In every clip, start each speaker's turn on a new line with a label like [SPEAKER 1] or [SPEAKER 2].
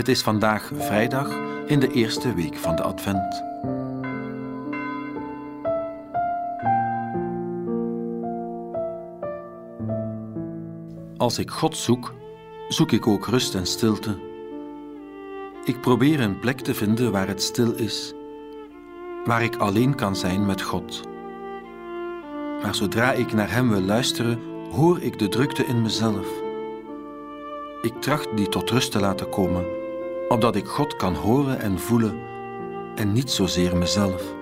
[SPEAKER 1] Het is vandaag vrijdag in de eerste week van de Advent. Als ik God zoek, zoek ik ook rust en stilte. Ik probeer een plek te vinden waar het stil is, waar ik alleen kan zijn met God. Maar zodra ik naar Hem wil luisteren, hoor ik de drukte in mezelf. Ik tracht die tot rust te laten komen, opdat ik God kan horen en voelen en niet zozeer mezelf.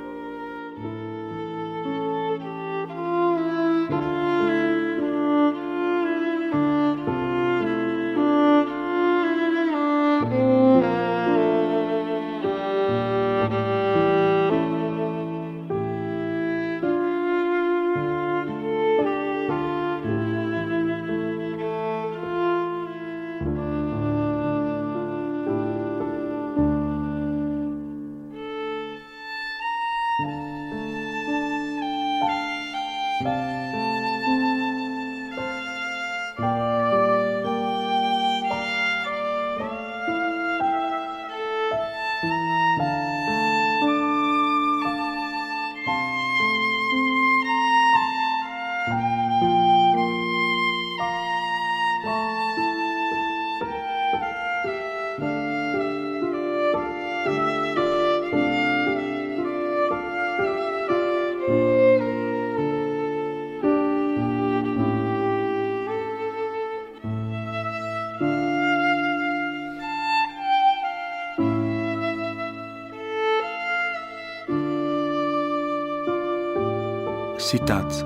[SPEAKER 1] Citaat.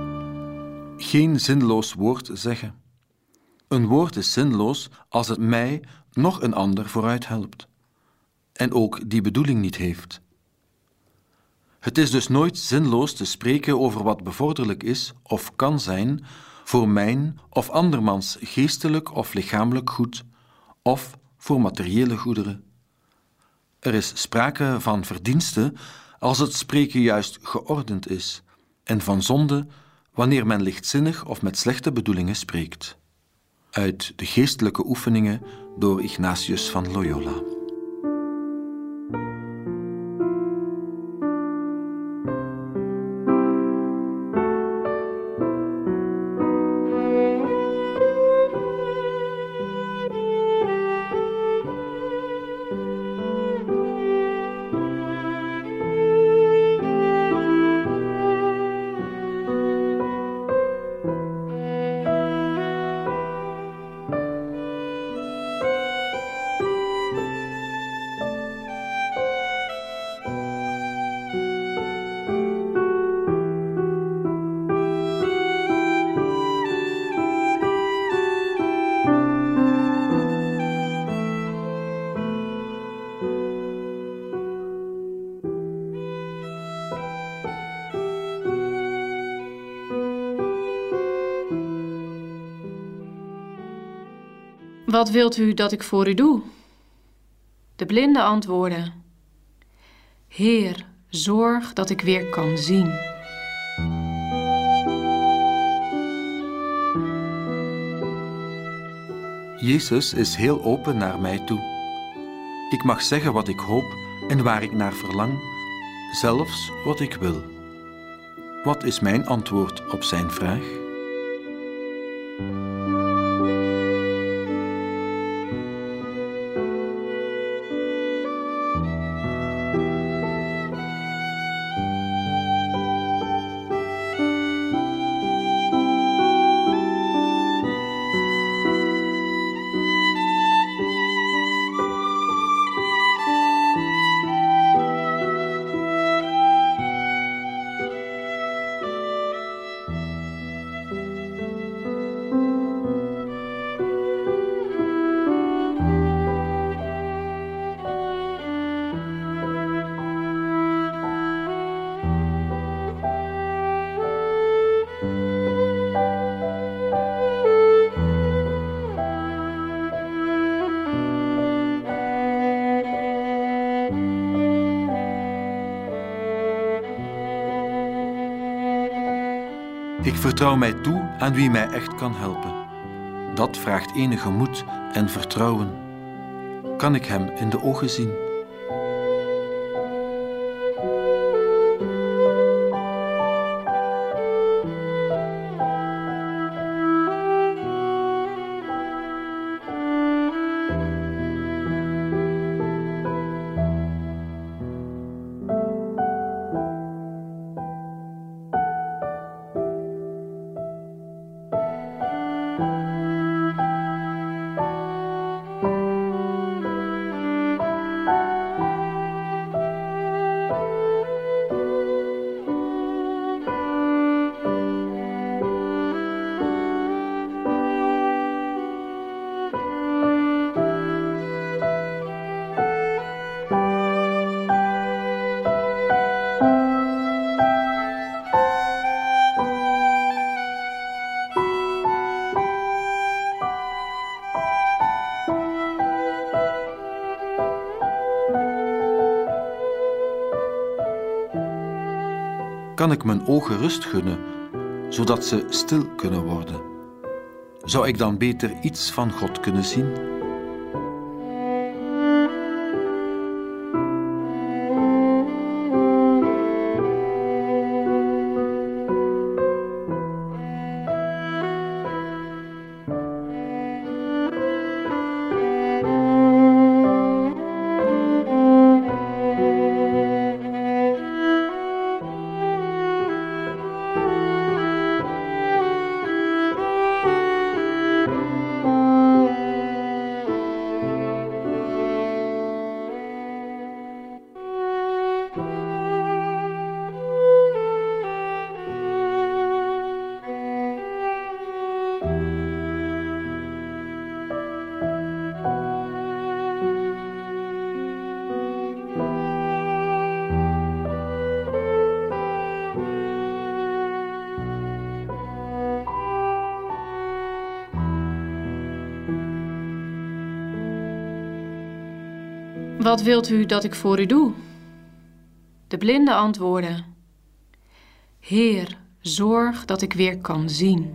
[SPEAKER 1] Geen zinloos woord zeggen. Een woord is zinloos als het mij nog een ander vooruit helpt en ook die bedoeling niet heeft. Het is dus nooit zinloos te spreken over wat bevorderlijk is of kan zijn voor mijn of andermans geestelijk of lichamelijk goed of voor materiële goederen. Er is sprake van verdienste als het spreken juist geordend is en van zonde wanneer men lichtzinnig of met slechte bedoelingen spreekt. Uit de geestelijke oefeningen door Ignatius van Loyola.
[SPEAKER 2] Wat wilt u dat ik voor u doe? De blinde antwoordde: Heer, zorg dat ik weer kan zien.
[SPEAKER 1] Jezus is heel open naar mij toe. Ik mag zeggen wat ik hoop en waar ik naar verlang, zelfs wat ik wil. Wat is mijn antwoord op zijn vraag? Ik vertrouw mij toe aan wie mij echt kan helpen. Dat vraagt enige moed en vertrouwen. kan ik Hem in de ogen zien. Kan ik mijn ogen rust gunnen, zodat ze stil kunnen worden? Zou ik dan beter iets van God kunnen zien?
[SPEAKER 2] Wat wilt u dat ik voor u doe? De blinde antwoordde: Heer, zorg dat ik weer kan zien.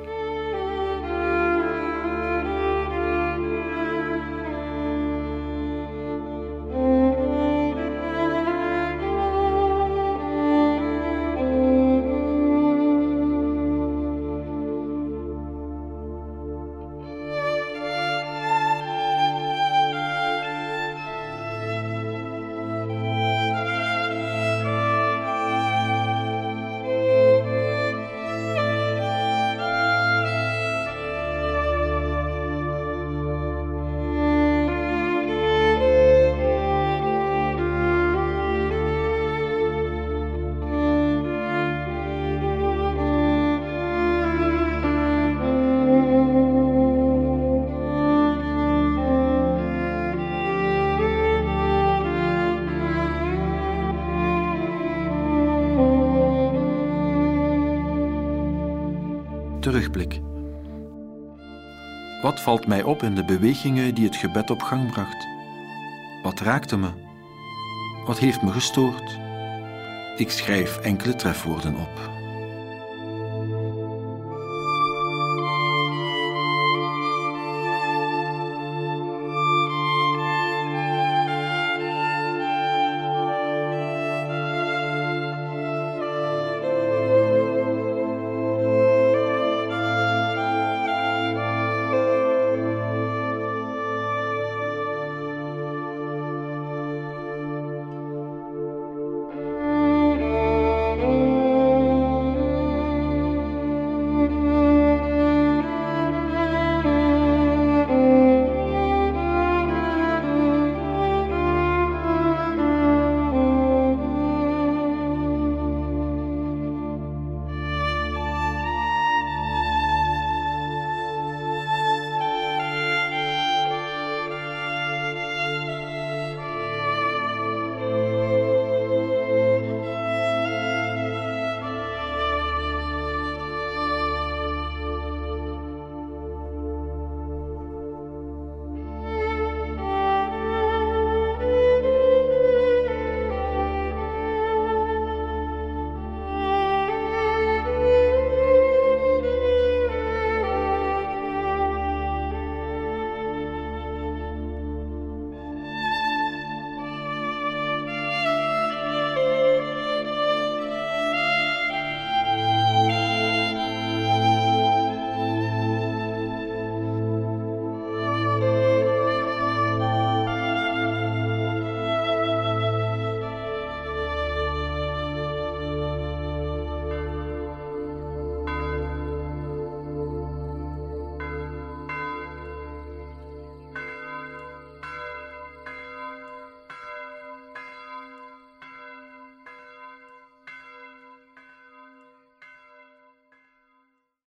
[SPEAKER 1] Terugblik. Wat valt mij op in de bewegingen die het gebed op gang bracht? Wat raakte me? Wat heeft me gestoord? Ik schrijf enkele trefwoorden op.